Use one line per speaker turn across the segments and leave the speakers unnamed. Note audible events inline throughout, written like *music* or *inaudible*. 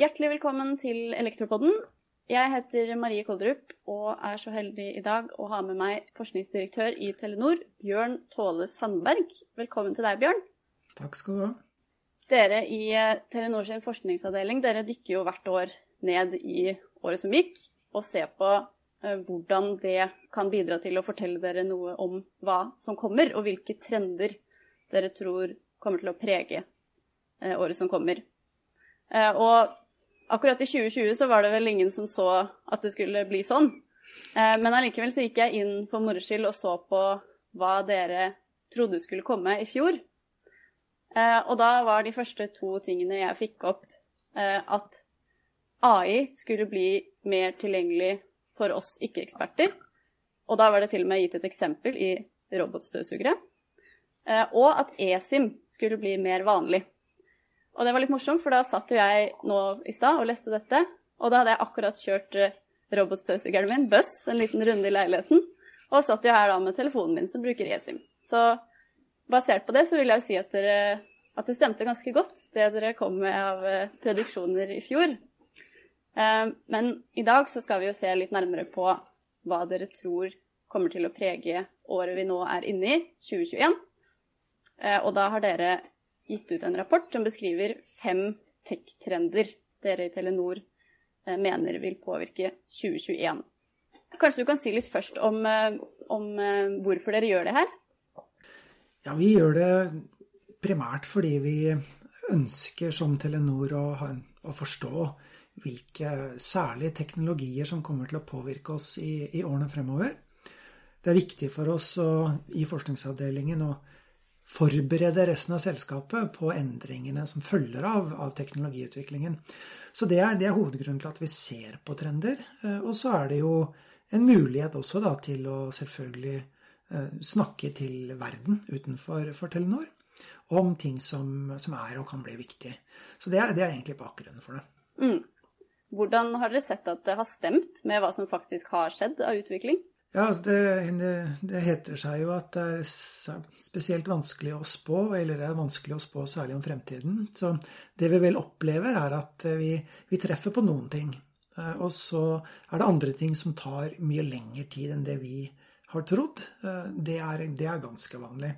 Hjertelig velkommen til Elektropodden. Jeg heter Marie Kolderup og er så heldig i dag å ha med meg forskningsdirektør i Telenor, Bjørn Tåle Sandberg. Velkommen til deg, Bjørn.
Takk skal du ha.
Dere i eh, Telenor sin forskningsavdeling dere dykker jo hvert år ned i året som gikk, og ser på eh, hvordan det kan bidra til å fortelle dere noe om hva som kommer, og hvilke trender dere tror kommer til å prege eh, året som kommer. Og akkurat i 2020 så var det vel ingen som så at det skulle bli sånn. Men allikevel så gikk jeg inn for moro skyld og så på hva dere trodde skulle komme i fjor. Og da var de første to tingene jeg fikk opp, at AI skulle bli mer tilgjengelig for oss ikke-eksperter. Og da var det til og med gitt et eksempel i robotstøvsugere. Og at eSIM skulle bli mer vanlig. Og det var litt morsomt, for da satt jo jeg nå i stad og leste dette. Og da hadde jeg akkurat kjørt eh, robotstøvsugeren min, Buss, en liten runde i leiligheten. Og satt jo her da med telefonen min som bruker eSIM. Så basert på det så vil jeg jo si at, dere, at det stemte ganske godt, det dere kom med av eh, prediksjoner i fjor. Eh, men i dag så skal vi jo se litt nærmere på hva dere tror kommer til å prege året vi nå er inne i, 2021. Og da har dere gitt ut en rapport som beskriver fem tech-trender dere i Telenor eh, mener vil påvirke 2021. Kanskje du kan si litt først om, eh, om eh, hvorfor dere gjør det her?
Ja, vi gjør det primært fordi vi ønsker som Telenor å, å forstå hvilke særlige teknologier som kommer til å påvirke oss i, i årene fremover. Det er viktig for oss å, i forskningsavdelingen å forberede resten av selskapet på endringene som følger av, av teknologiutviklingen. Så det er, det er, hovedgrunnen til at vi ser på trender. Eh, og så er det jo en mulighet også da, til å selvfølgelig eh, snakke til verden utenfor Telenor om ting som, som, er og kan bli viktig. Så det er, det er egentlig bakgrunnen for det.
Mm. Hvordan har dere sett at det har stemt med hva som faktisk har skjedd av utvikling?
Ja, altså det, det, heter seg jo at det er spesielt vanskelig å spå, eller det er vanskelig å spå særlig om fremtiden. Så det vi vel opplever, er at vi, vi treffer på noen ting. Eh, og så er det andre ting som tar mye lengre tid enn det vi har trodd. Eh, det er, det er ganske vanlig.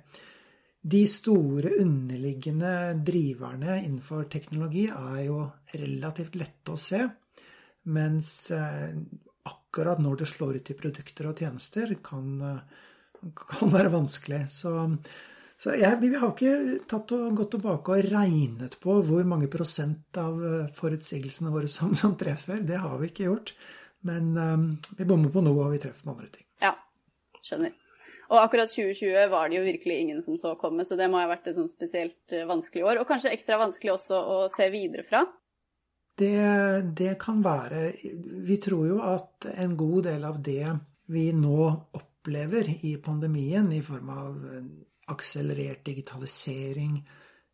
De store underliggende driverne innenfor teknologi er jo relativt lette å se. Mens eh, akkurat når det slår ut i produkter og tjenester, kan, kan være vanskelig. Så, så jeg, vi har ikke tatt og gått tilbake og regnet på hvor mange prosent av forutsigelsene våre som, som treffer. Det har vi ikke gjort. Men um, vi bommer på noe, og vi treffer med andre ting.
Ja, skjønner. Og akkurat 2020 var det jo virkelig ingen som så komme, så det må ha vært et sånn spesielt eh, vanskelig år. Og kanskje ekstra vanskelig også å se videre fra.
Det, det, kan være Vi tror jo at en god del av det vi nå opplever i pandemien, i form av akselerert digitalisering,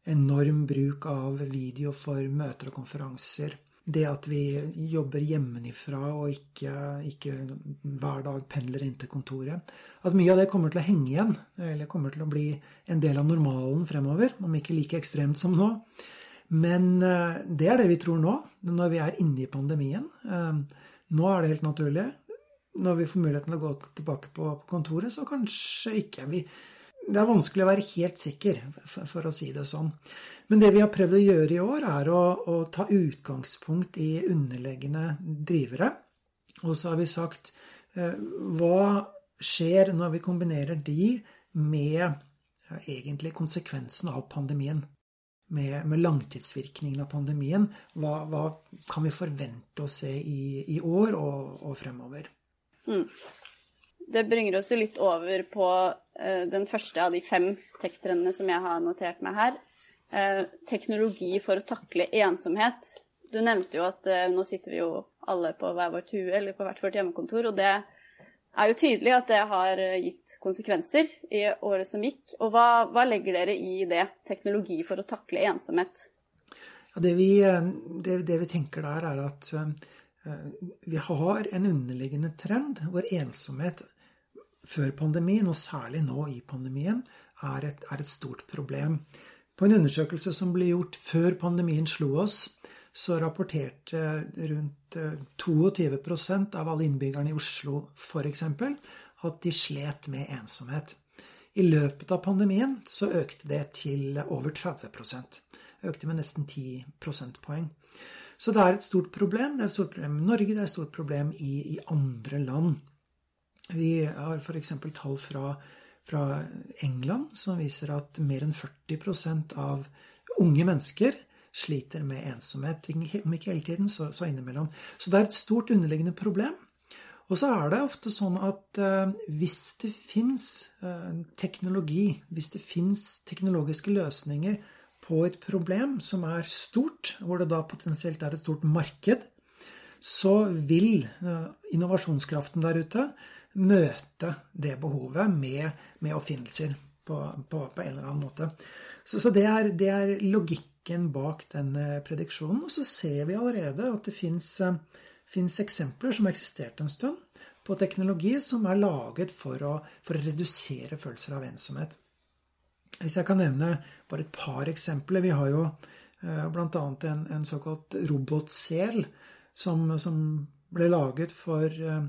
enorm bruk av video for møter og konferanser, det at vi jobber hjemmefra og ikke, ikke, hver dag pendler inn til kontoret At mye av det kommer til å henge igjen, eller kommer til å bli en del av normalen fremover, om ikke like ekstremt som nå. Men eh, det er det vi tror nå, når vi er inne i pandemien. Eh, nå er det helt naturlig. Når vi får muligheten til å gå tilbake på kontoret, så kanskje ikke. Vi, det er vanskelig å være helt sikker, for å si det sånn. Men det vi har prøvd å gjøre i år, er å, å ta utgangspunkt i underliggende drivere. Og så har vi sagt eh, hva skjer når vi kombinerer de med egentlig konsekvensen av pandemien? Med, med langtidsvirkningen av pandemien. Hva, hva, kan vi forvente å se i, i år og, og fremover? Mm.
Det bringer oss jo litt over på uh, den første av de fem tech-trendene som jeg har notert meg her. Uh, teknologi for å takle ensomhet. Du nevnte jo at uh, nå sitter vi jo alle på hver vårt hue eller på hvert vårt hjemmekontor, og det er jo tydelig at det har eh, gitt konsekvenser i året som gikk. Og hva, hva legger dere i det? Teknologi for å takle ensomhet?
Ja, det, vi, eh, det, det, vi, tenker der, er at uh, vi har en underliggende trend hvor ensomhet før pandemien, og særlig nå i pandemien, er et, er et stort problem. På en undersøkelse som ble gjort før pandemien slo oss, så rapporterte rundt 22% av alle innbyggerne i Oslo f.eks. at de slet med ensomhet. I løpet av pandemien så økte det til over 30% Økte med nesten 10 prosentpoeng. Så det er et stort problem. Det er et stort problem i Norge, det er et stort problem i, i andre land. Vi har f.eks. tall fra, fra, England som viser at mer enn 40% av unge mennesker sliter med ensomhet. Om ikke hele tiden, så, så innimellom. Så det er et stort underliggende problem. Og så er det ofte sånn at uh, hvis det fins uh, teknologi, hvis det fins teknologiske løsninger på et problem som er stort, hvor det da potensielt er et stort marked, så vil uh, innovasjonskraften der ute møte det behovet med, med oppfinnelser på, på, på, en eller annen måte. Så, så det, er, det, er, logikken bak den prediksjonen. Og så ser vi allerede at det fins fins eksempler som har eksistert en stund, på teknologi som er laget for å, for å redusere følelser av ensomhet. Hvis jeg kan nevne bare et par eksempler. Vi har jo eh, bl.a. En, en såkalt robotsel som, som, ble laget for eh,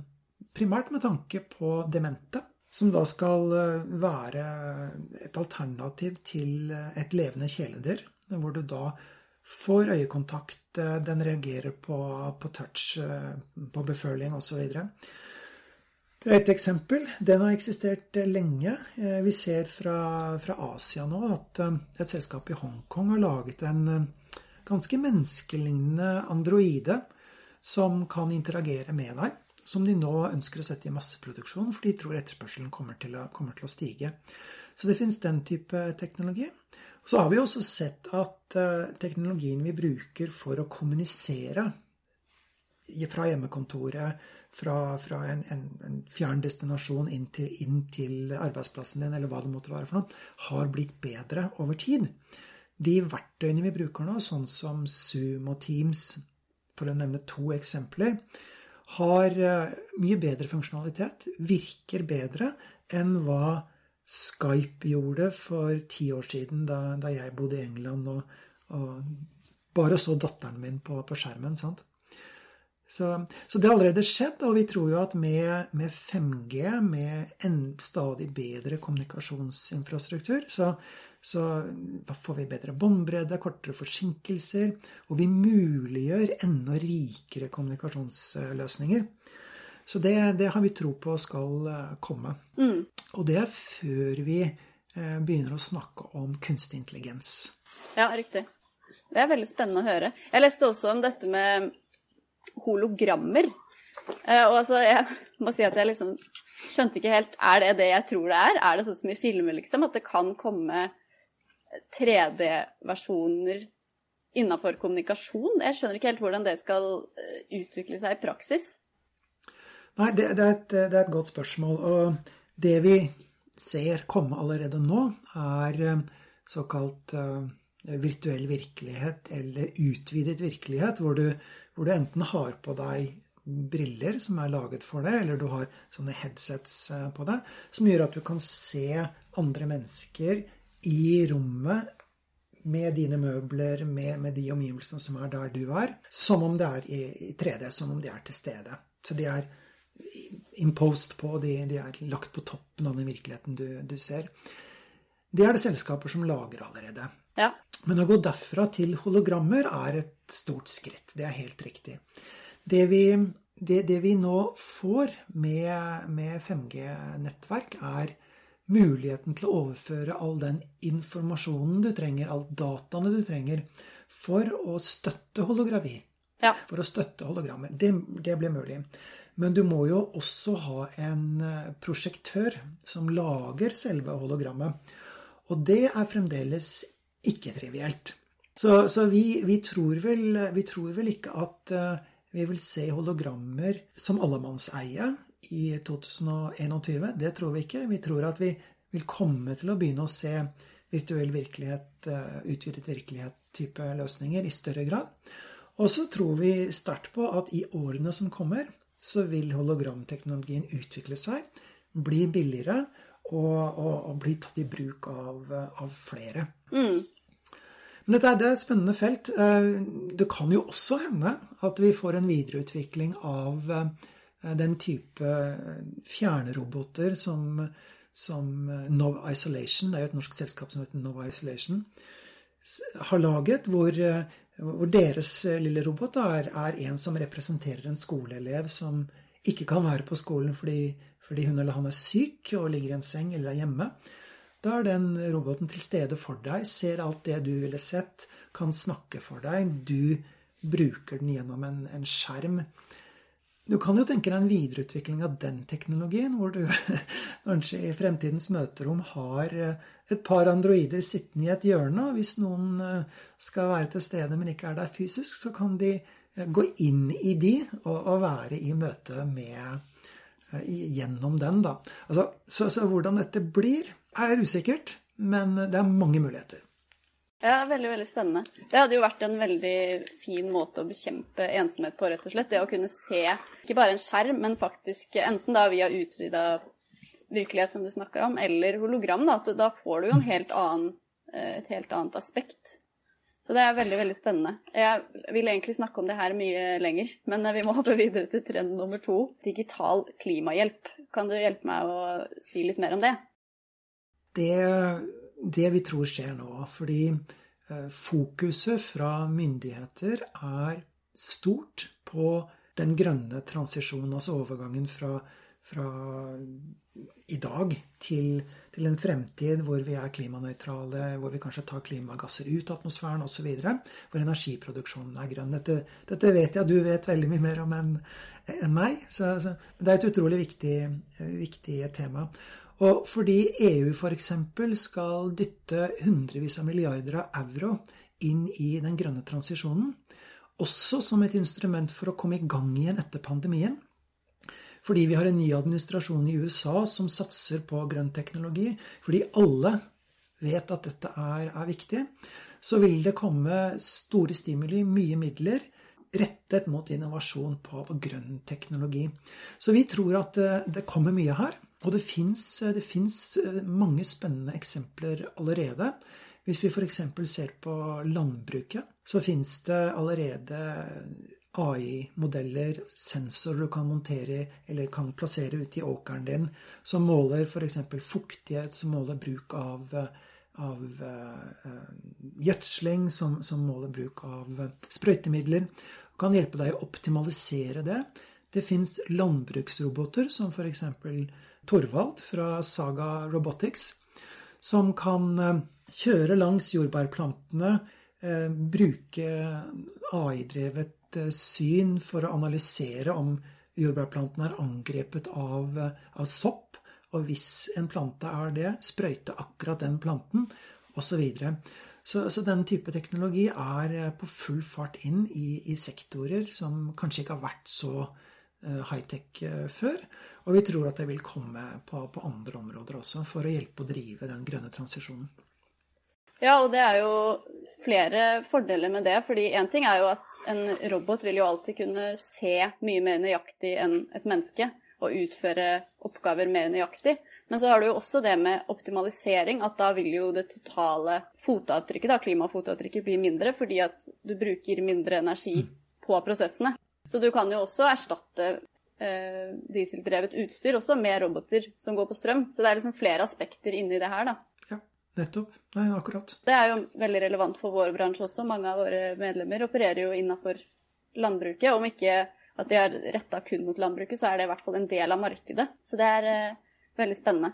primært med tanke på demente. Som da skal eh, være et alternativ til et levende kjæledyr. Hvor du da får øyekontakt, eh, den reagerer på, på touch, eh, på beføling osv. Det er et eksempel. Den har eksistert eh, lenge. Vi ser fra, fra, Asia nå at et selskap i Hongkong har laget en ganske menneskelignende androide som kan interagere med deg. Som de nå ønsker å sette i masseproduksjon, for de tror etterspørselen kommer til å, kommer til å stige. Så det finnes den type teknologi. Så har vi også sett at eh, teknologien vi bruker for å kommunisere fra hjemmekontoret, fra, fra en, en, en, fjern destinasjon inn til, inn til, arbeidsplassen din, eller hva det måtte være for noe, har blitt bedre over tid. De verktøyene vi bruker nå, sånn som Zoom og Teams, for å nevne to eksempler, har eh, mye bedre funksjonalitet, virker bedre enn hva Skype gjorde for ti år siden, da, da jeg bodde i England og, og, bare så datteren min på, på skjermen. sant? Så, så, det har allerede skjedd, og vi tror jo at med, med 5G, med en stadig bedre kommunikasjonsinfrastruktur, så, så får vi bedre båndbredde, kortere forsinkelser, og vi muliggjør enda rikere kommunikasjonsløsninger. Så det, det, har vi tro på skal eh, komme. Mm. Og det er før vi eh, begynner å snakke om kunstig intelligens.
Ja, riktig. Det er veldig spennende å høre. Jeg leste også om dette med hologrammer. Eh, og altså, jeg må si at jeg liksom skjønte ikke helt Er det det jeg tror det er? Er det sånn som i filmer, liksom? At det kan komme 3D-versjoner innafor kommunikasjon? Jeg skjønner ikke helt hvordan det skal utvikle seg i praksis.
Nei, det, det, er et, det, er et, godt spørsmål. Og det vi ser komme allerede nå, er eh, såkalt uh, virtuell virkelighet eller utvidet virkelighet, hvor du, hvor du, enten har på deg briller som er laget for det, eller du har sånne headsets på deg, som gjør at du kan se andre mennesker i rommet med dine møbler, med, med, de omgivelsene som er der du er, som om det er i, i 3D, som om de er til stede. Så de er imposed på, de, de, er lagt på toppen av den virkeligheten du, du, ser. Det er det selskaper som lager allerede.
Ja.
Men å gå derfra til hologrammer er et stort skritt. Det er helt riktig. Det vi, det, det vi nå får med, med 5G-nettverk, er muligheten til å overføre all den informasjonen du trenger, all dataene du trenger, for å støtte holografi.
Ja.
For å støtte hologrammer. Det, det blir mulig. Men du må jo også ha en eh, prosjektør som lager selve hologrammet. Og det er fremdeles ikke trivielt. Så, så vi, vi, tror vel, vi, tror vel, ikke at uh, vi vil se hologrammer som allemannseie i 2021. Det tror vi ikke. Vi tror at vi vil komme til å begynne å se virtuell virkelighet, uh, utvidet virkelighet-type løsninger i større grad. Og så tror vi sterkt på at i årene som kommer, så vil hologramteknologien utvikle seg, bli billigere og, og, og bli tatt i bruk av, av flere.
Mm.
Men dette er, er et spennende felt. Eh, det kan jo også hende at vi får en videreutvikling av eh, den type fjernroboter som, som Nov Isolation, det er jo et norsk selskap som heter Nov Isolation, har laget, hvor, hvor deres lille robot er, er, en som representerer en skoleelev som ikke kan være på skolen fordi, fordi hun eller han er syk og ligger i en seng eller er hjemme. Da er den roboten til stede for deg, ser alt det du ville sett, kan snakke for deg. Du bruker den gjennom en, en skjerm. Du kan jo tenke deg en videreutvikling av den teknologien, hvor du *laughs* kanskje i fremtidens møterom har eh, et par androider sittende i et hjørne, og hvis noen eh, skal være til stede, men ikke er der fysisk, så kan de eh, gå inn i de og, være i møte med Gjennom den, da. Altså, så, så hvordan dette blir, er usikkert, men det er mange muligheter.
Ja, veldig, veldig spennende. Det hadde jo vært en veldig fin måte å bekjempe ensomhet på, rett og slett. Det å kunne se ikke bare en skjerm, men faktisk enten da via utvida virkelighet, som du snakker om, eller hologram, da, da får du jo en helt annen, eh, et helt annet aspekt. Så det er veldig, veldig spennende. Jeg vil egentlig snakke om det her mye lenger, men vi må hoppe videre til trend nummer to. Digital klimahjelp. Kan du hjelpe meg å si litt mer om det?
det, det vi tror skjer nå. Fordi eh, fokuset fra myndigheter er stort på den grønne transisjonen, altså overgangen fra, fra i dag til, til, en fremtid hvor vi er klimanøytrale, hvor vi kanskje tar klimagasser ut av atmosfæren osv. Hvor energiproduksjonen er grønn. Dette, dette, vet jeg du vet veldig mye mer om enn en meg. Så, så, det er et utrolig viktig, viktig tema. Og fordi EU f.eks. skal dytte hundrevis av milliarder av euro inn i den grønne transisjonen, også som et instrument for å komme i gang igjen etter pandemien. Fordi vi har en ny administrasjon i USA som satser på grønn teknologi, fordi alle vet at dette er, er viktig, så vil det komme store stimuli, mye midler, rettet mot innovasjon på, på grønn teknologi. Så vi tror at det, det kommer mye her. Og det fins eh, mange spennende eksempler allerede. Hvis vi f.eks. ser på landbruket, så fins det allerede AI-modeller, sensorer du kan montere eller kan plassere ute i åkeren din, som måler f.eks. fuktighet, som måler bruk av, av uh, gjødsling, som, som, måler bruk av sprøytemidler. Kan hjelpe deg å optimalisere det. Det fins landbruksroboter som f.eks. Torvald fra Saga Robotics, som kan eh, kjøre langs jordbærplantene, eh, bruke AI-drevet eh, syn for å analysere om jordbærplantene er angrepet av, av, sopp, og hvis en plante er det, sprøyte akkurat den planten, osv. Så, så, den type teknologi er på full fart inn i, i sektorer som kanskje ikke har vært så high-tech før. Og vi tror at det vil komme på, på andre områder også, for å hjelpe å drive den grønne transisjonen.
Ja, og det er jo flere fordeler med det. fordi én ting er jo at en robot vil jo alltid kunne se mye mer nøyaktig enn et menneske. Og utføre oppgaver mer nøyaktig. Men så har du jo også det med optimalisering, at da vil jo det totale fotavtrykket, da, klimafotavtrykket, bli mindre fordi at du bruker mindre energi på prosessene. Så du kan jo også erstatte eh, dieseldrevet utstyr også, med roboter som går på strøm. Så det er liksom flere aspekter inni det her, da.
Ja, nettopp. Nei, akkurat.
Det er jo veldig relevant for vår bransje også. Mange av våre medlemmer opererer jo innafor landbruket. Om ikke at de er retta kun mot landbruket, så er det i hvert fall en del av markedet. Så det er eh, veldig spennende.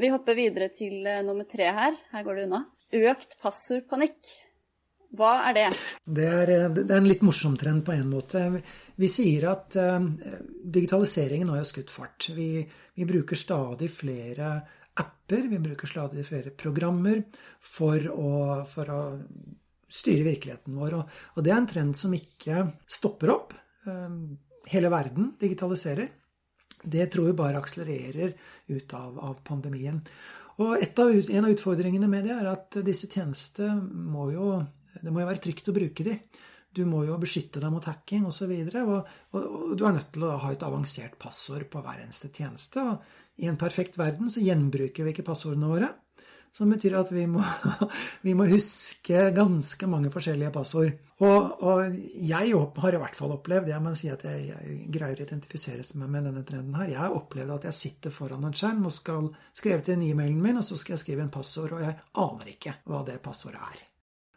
Vi hopper videre til uh, nummer tre her. Her går det unna. Økt passordpanikk. Hva er det?
Det er, eh, det er en litt morsom trend på en måte. Vi sier at uh, digitaliseringen har skutt fart. Vi, vi, bruker stadig flere apper, vi bruker stadig flere programmer for å, for å styre virkeligheten vår. Og, og, det er en trend som ikke stopper opp. Uh, hele verden digitaliserer. Det tror vi bare akselererer ut av, av pandemien. Og av, En av utfordringene med det er at disse tjenestene må jo Det må jo være trygt å bruke de. Du må jo beskytte deg mot hacking osv. Og, så og, og, og du er nødt til å ha et avansert passord på hver eneste tjeneste. Og I en perfekt verden så gjenbruker vi ikke passordene våre. Som betyr at vi må, *laughs* vi må huske ganske mange forskjellige passord. Og, og, jeg har i hvert fall opplevd, jeg må si at jeg, jeg greier å identifisere meg med denne trenden her. Jeg har opplevd at jeg sitter foran en skjerm og skal skrive til e-mailen min, og så skal jeg skrive en passord, og jeg aner ikke hva det passordet er.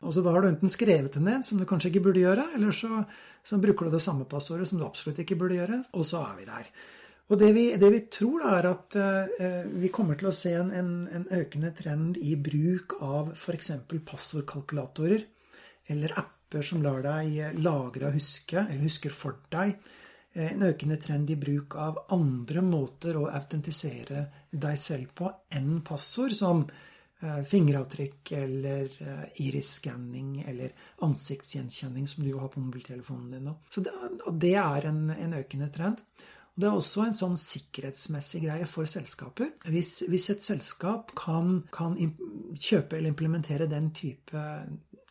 Og så da har du enten skrevet det ned, som du kanskje ikke burde gjøre, eller så, så bruker du det samme passordet som du absolutt ikke burde gjøre, og så er vi der. Og det vi, det vi tror, da, er at eh, vi kommer til å se en, en, en økende trend i bruk av f.eks. passordkalkulatorer eller apper som lar deg lagre og huske, eller husker for deg. Uh, en økende trend i bruk av andre måter å autentisere deg selv på enn passord, som fingeravtrykk eller iris-skanning eller ansiktsgjenkjenning, som du har på mobiltelefonen din nå. Så det, er en, en økende trend. Det er også en sånn sikkerhetsmessig greie for selskaper. Hvis, hvis et selskap kan, kan, kjøpe eller implementere den type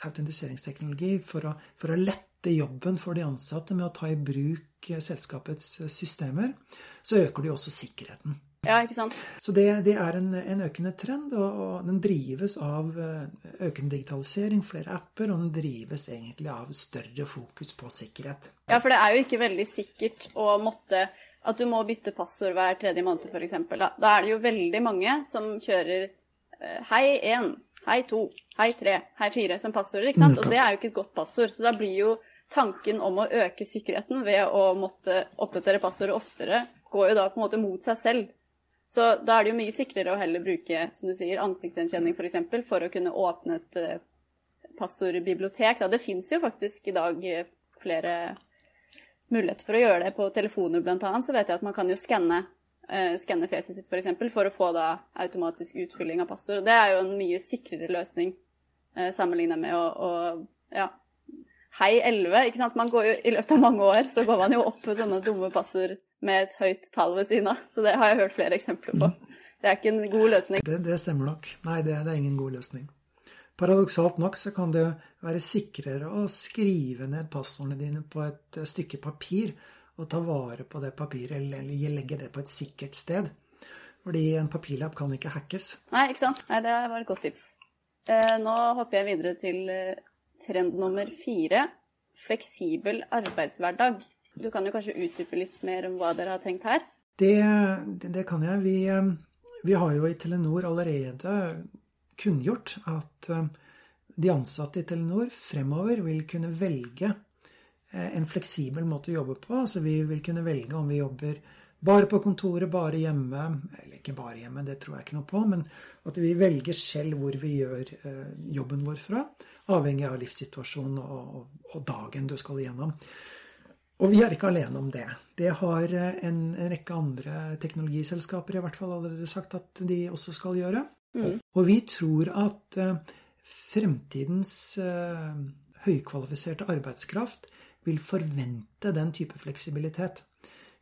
autentiseringsteknologi for å, for å lette jobben for de ansatte med å ta i bruk selskapets systemer, så øker de også sikkerheten.
Ja, ikke sant?
Så det, det er en, en, økende trend, og, og, den drives av eh, økende digitalisering, flere apper, og den drives egentlig av større fokus på sikkerhet.
Ja, for det er jo ikke veldig sikkert å måtte at du må bytte passord hver tredje måned, f.eks. Da, da er det jo veldig mange som kjører uh, hei 1, hei 2, hei 3, hei 4 som passord, ikke sant? Og det er jo ikke et godt passord. Så da blir jo tanken om å øke sikkerheten ved å måtte oppdatere passordet oftere, går jo da på en måte mot seg selv. Så da er det jo mye sikrere å heller bruke som du sier, ansiktsgjenkjenning f.eks. For, eksempel, for å kunne åpne et uh, passordbibliotek. Det fins jo faktisk i dag eh, flere muligheter for å gjøre det på telefoner bl.a., så vet jeg at man kan jo skanne uh, skanne fjeset sitt f.eks. For, for å få da automatisk utfylling av passord. Det er jo en mye sikrere løsning sammenlignet med å, å ja, Hei 11, ikke sant. Man går jo, I løpet av mange år så går man jo opp på sånne dumme passord med et høyt tall ved siden av. Så det har jeg hørt flere eksempler på. Det er ikke en god løsning.
Det, det stemmer nok. Nei, det, det er ingen god løsning. Paradoksalt nok så kan det være sikrere å skrive ned passordene dine på et stykke papir og ta vare på det papiret, eller legge det på et sikkert sted. Fordi en papirlapp kan ikke hackes.
Nei, ikke sant. Nei, det var et godt tips. Eh, nå hopper jeg videre til eh, trend nummer fire. Fleksibel arbeidshverdag. Du kan jo kanskje utdype litt mer om hva dere har tenkt her?
Det, det, kan jeg. Vi, vi, har jo i Telenor allerede kunngjort at eh, de ansatte i Telenor fremover vil kunne velge eh, en fleksibel måte å jobbe på. Altså vi vil kunne velge om vi jobber bare på kontoret, bare hjemme. Eller ikke bare hjemme, det tror jeg ikke noe på. Men at vi velger selv hvor vi gjør eh, jobben vår fra. Avhengig av livssituasjonen og, og, og dagen du skal igjennom. Og vi er ikke alene om det. Det har en, en, rekke andre teknologiselskaper i hvert fall allerede sagt at de også skal gjøre. Mm. Og vi tror at uh, fremtidens uh, høykvalifiserte arbeidskraft vil forvente den type fleksibilitet.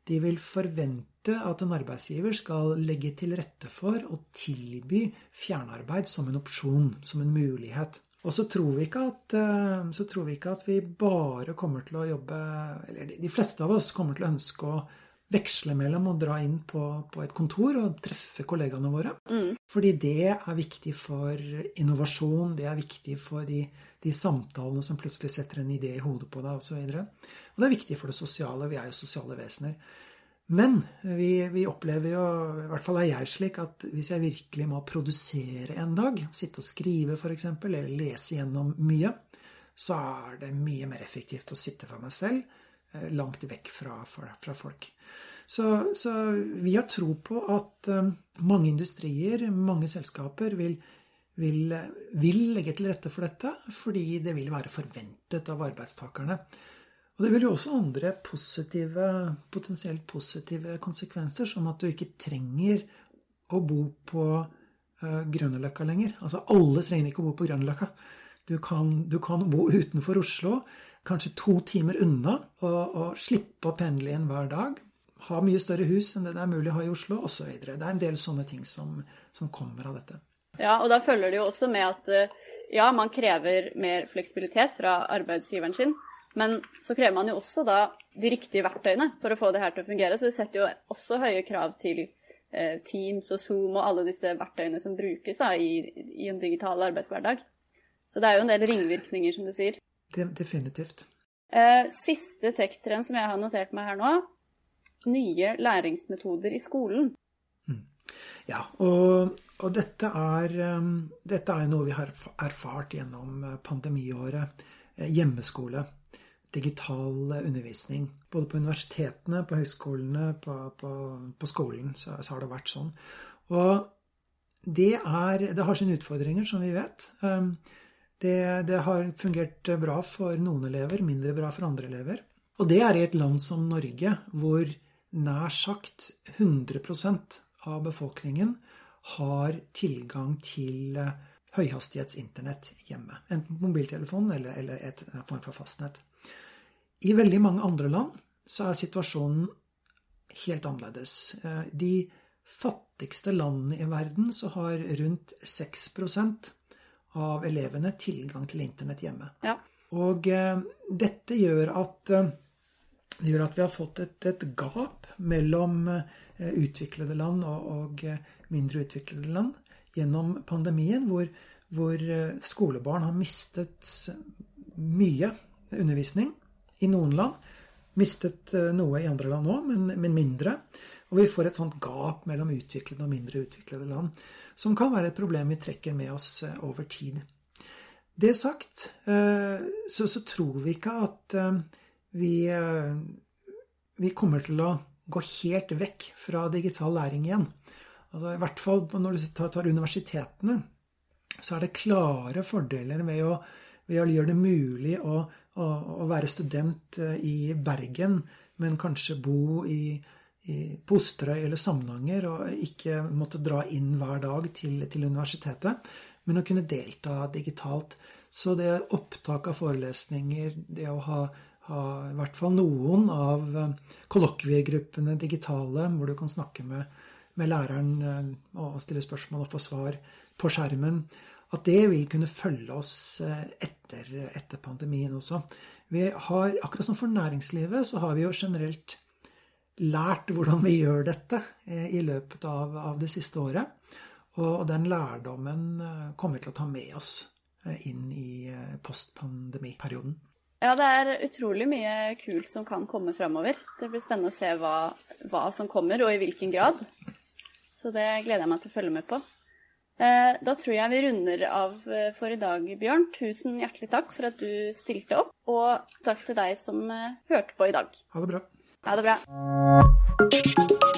De vil forvente at en arbeidsgiver skal legge til rette for å tilby fjernarbeid som en opsjon, som en mulighet. Og så tror vi ikke at, eh, vi, ikke at vi bare kommer til å jobbe Eller de fleste av oss kommer til å ønske å veksle mellom å dra inn på, på et kontor og treffe kollegaene våre. Mm. Fordi det er viktig for innovasjon, det er viktig for de, de, samtalene som plutselig setter en idé i hodet på deg, osv. Og, så og det er viktig for det sosiale. Vi er jo sosiale vesener. Men vi, vi, opplever jo, i hvert fall er jeg slik, at hvis jeg virkelig må produsere en dag, sitte og skrive f.eks., eller lese gjennom mye, så er det mye mer effektivt å sitte for meg selv, eh, langt vekk fra, fra, fra folk. Så, så, vi har tro på at um, mange industrier, mange selskaper, vil, vil, vil, legge til rette for dette, fordi det vil være forventet av arbeidstakerne. Og det vil jo også andre positive, potensielt positive konsekvenser, som at du ikke trenger å bo på uh, Grønneløkka lenger. Altså alle trenger ikke å bo på Grønneløkka. Du du kan bo utenfor Oslo, kanskje to timer unna, og, og slippe å pendle inn hver dag ha mye større hus enn det det er mulig å ha i Oslo, osv. Det er en del sånne ting som, som, kommer av dette.
Ja, og da følger det jo også med at eh, ja, man krever mer fleksibilitet fra arbeidsgiveren sin, men så krever man jo også da de riktige verktøyene for å få det her til å fungere. Så det setter jo også høye krav til eh, Teams og Zoom og alle disse verktøyene som brukes da, i, i, en digital arbeidshverdag. Så det er jo en del ringvirkninger, som du sier.
Definitivt.
Eh, siste tech-trend som jeg har notert meg her nå, nye læringsmetoder i skolen.
Mm. Ja, og, og dette, er, um, dette er noe vi har erfart gjennom pandemiåret. Hjemmeskole digital undervisning. Både på universitetene, på høyskolene, på, på, på skolen så, så, har det vært sånn. Og det, er, det har sine utfordringer, som vi vet. Um, det, det, har fungert bra for noen elever, mindre bra for andre elever. Og det er i et land som Norge, hvor nær sagt 100% av befolkningen har tilgang til eh, høyhastighetsinternett hjemme. Enten mobiltelefon eller, eller et form for fastnett. I veldig mange andre land så er situasjonen helt annerledes. Eh, de fattigste landene i verden så har rundt 6% av elevene tilgang til internett hjemme.
Ja.
Og eh, dette gjør at, eh, det gjør at vi har fått et, et gap mellom utviklede land og, og, mindre utviklede land gjennom pandemien, hvor, hvor skolebarn har mistet mye undervisning i noen land. Mistet eh, noe i andre land òg, men, mindre. Og vi får et sånt gap mellom utviklede og mindre utviklede land, som kan være et problem vi trekker med oss eh, over tid. Det sagt, eh, så, så tror vi ikke at vi, vi kommer til å gå helt vekk fra digital læring igjen. Altså, I hvert fall når du tar, universitetene, så er det klare fordeler ved å, ved å gjøre det mulig å å, å være student eh, i Bergen, men kanskje bo i, i Posterøy eller Samnanger og ikke måtte dra inn hver dag til, til, universitetet, men å kunne delta digitalt. Så det opptak av forelesninger, det å ha i hvert fall noen av eh, kollokviegruppene digitale, hvor du kan snakke med, med læreren eh, og stille spørsmål og få svar på skjermen, at det vil kunne følge oss eh, etter, etter, pandemien også. Vi har, akkurat som for næringslivet, så har vi jo generelt lært hvordan vi gjør dette eh, i løpet av, av det siste året. Og den lærdommen eh, kommer vi til å ta med oss inn i postpandemiperioden.
Ja, det er utrolig mye kult som kan komme framover. Det blir spennende å se hva, hva som kommer, og i hvilken grad. Så det gleder jeg meg til å følge med på. Eh, da tror jeg vi runder av eh, for i dag, Bjørn. Tusen hjertelig takk for at du stilte opp, og takk til deg som eh, hørte på i dag.
Ha det bra.
Ha det bra.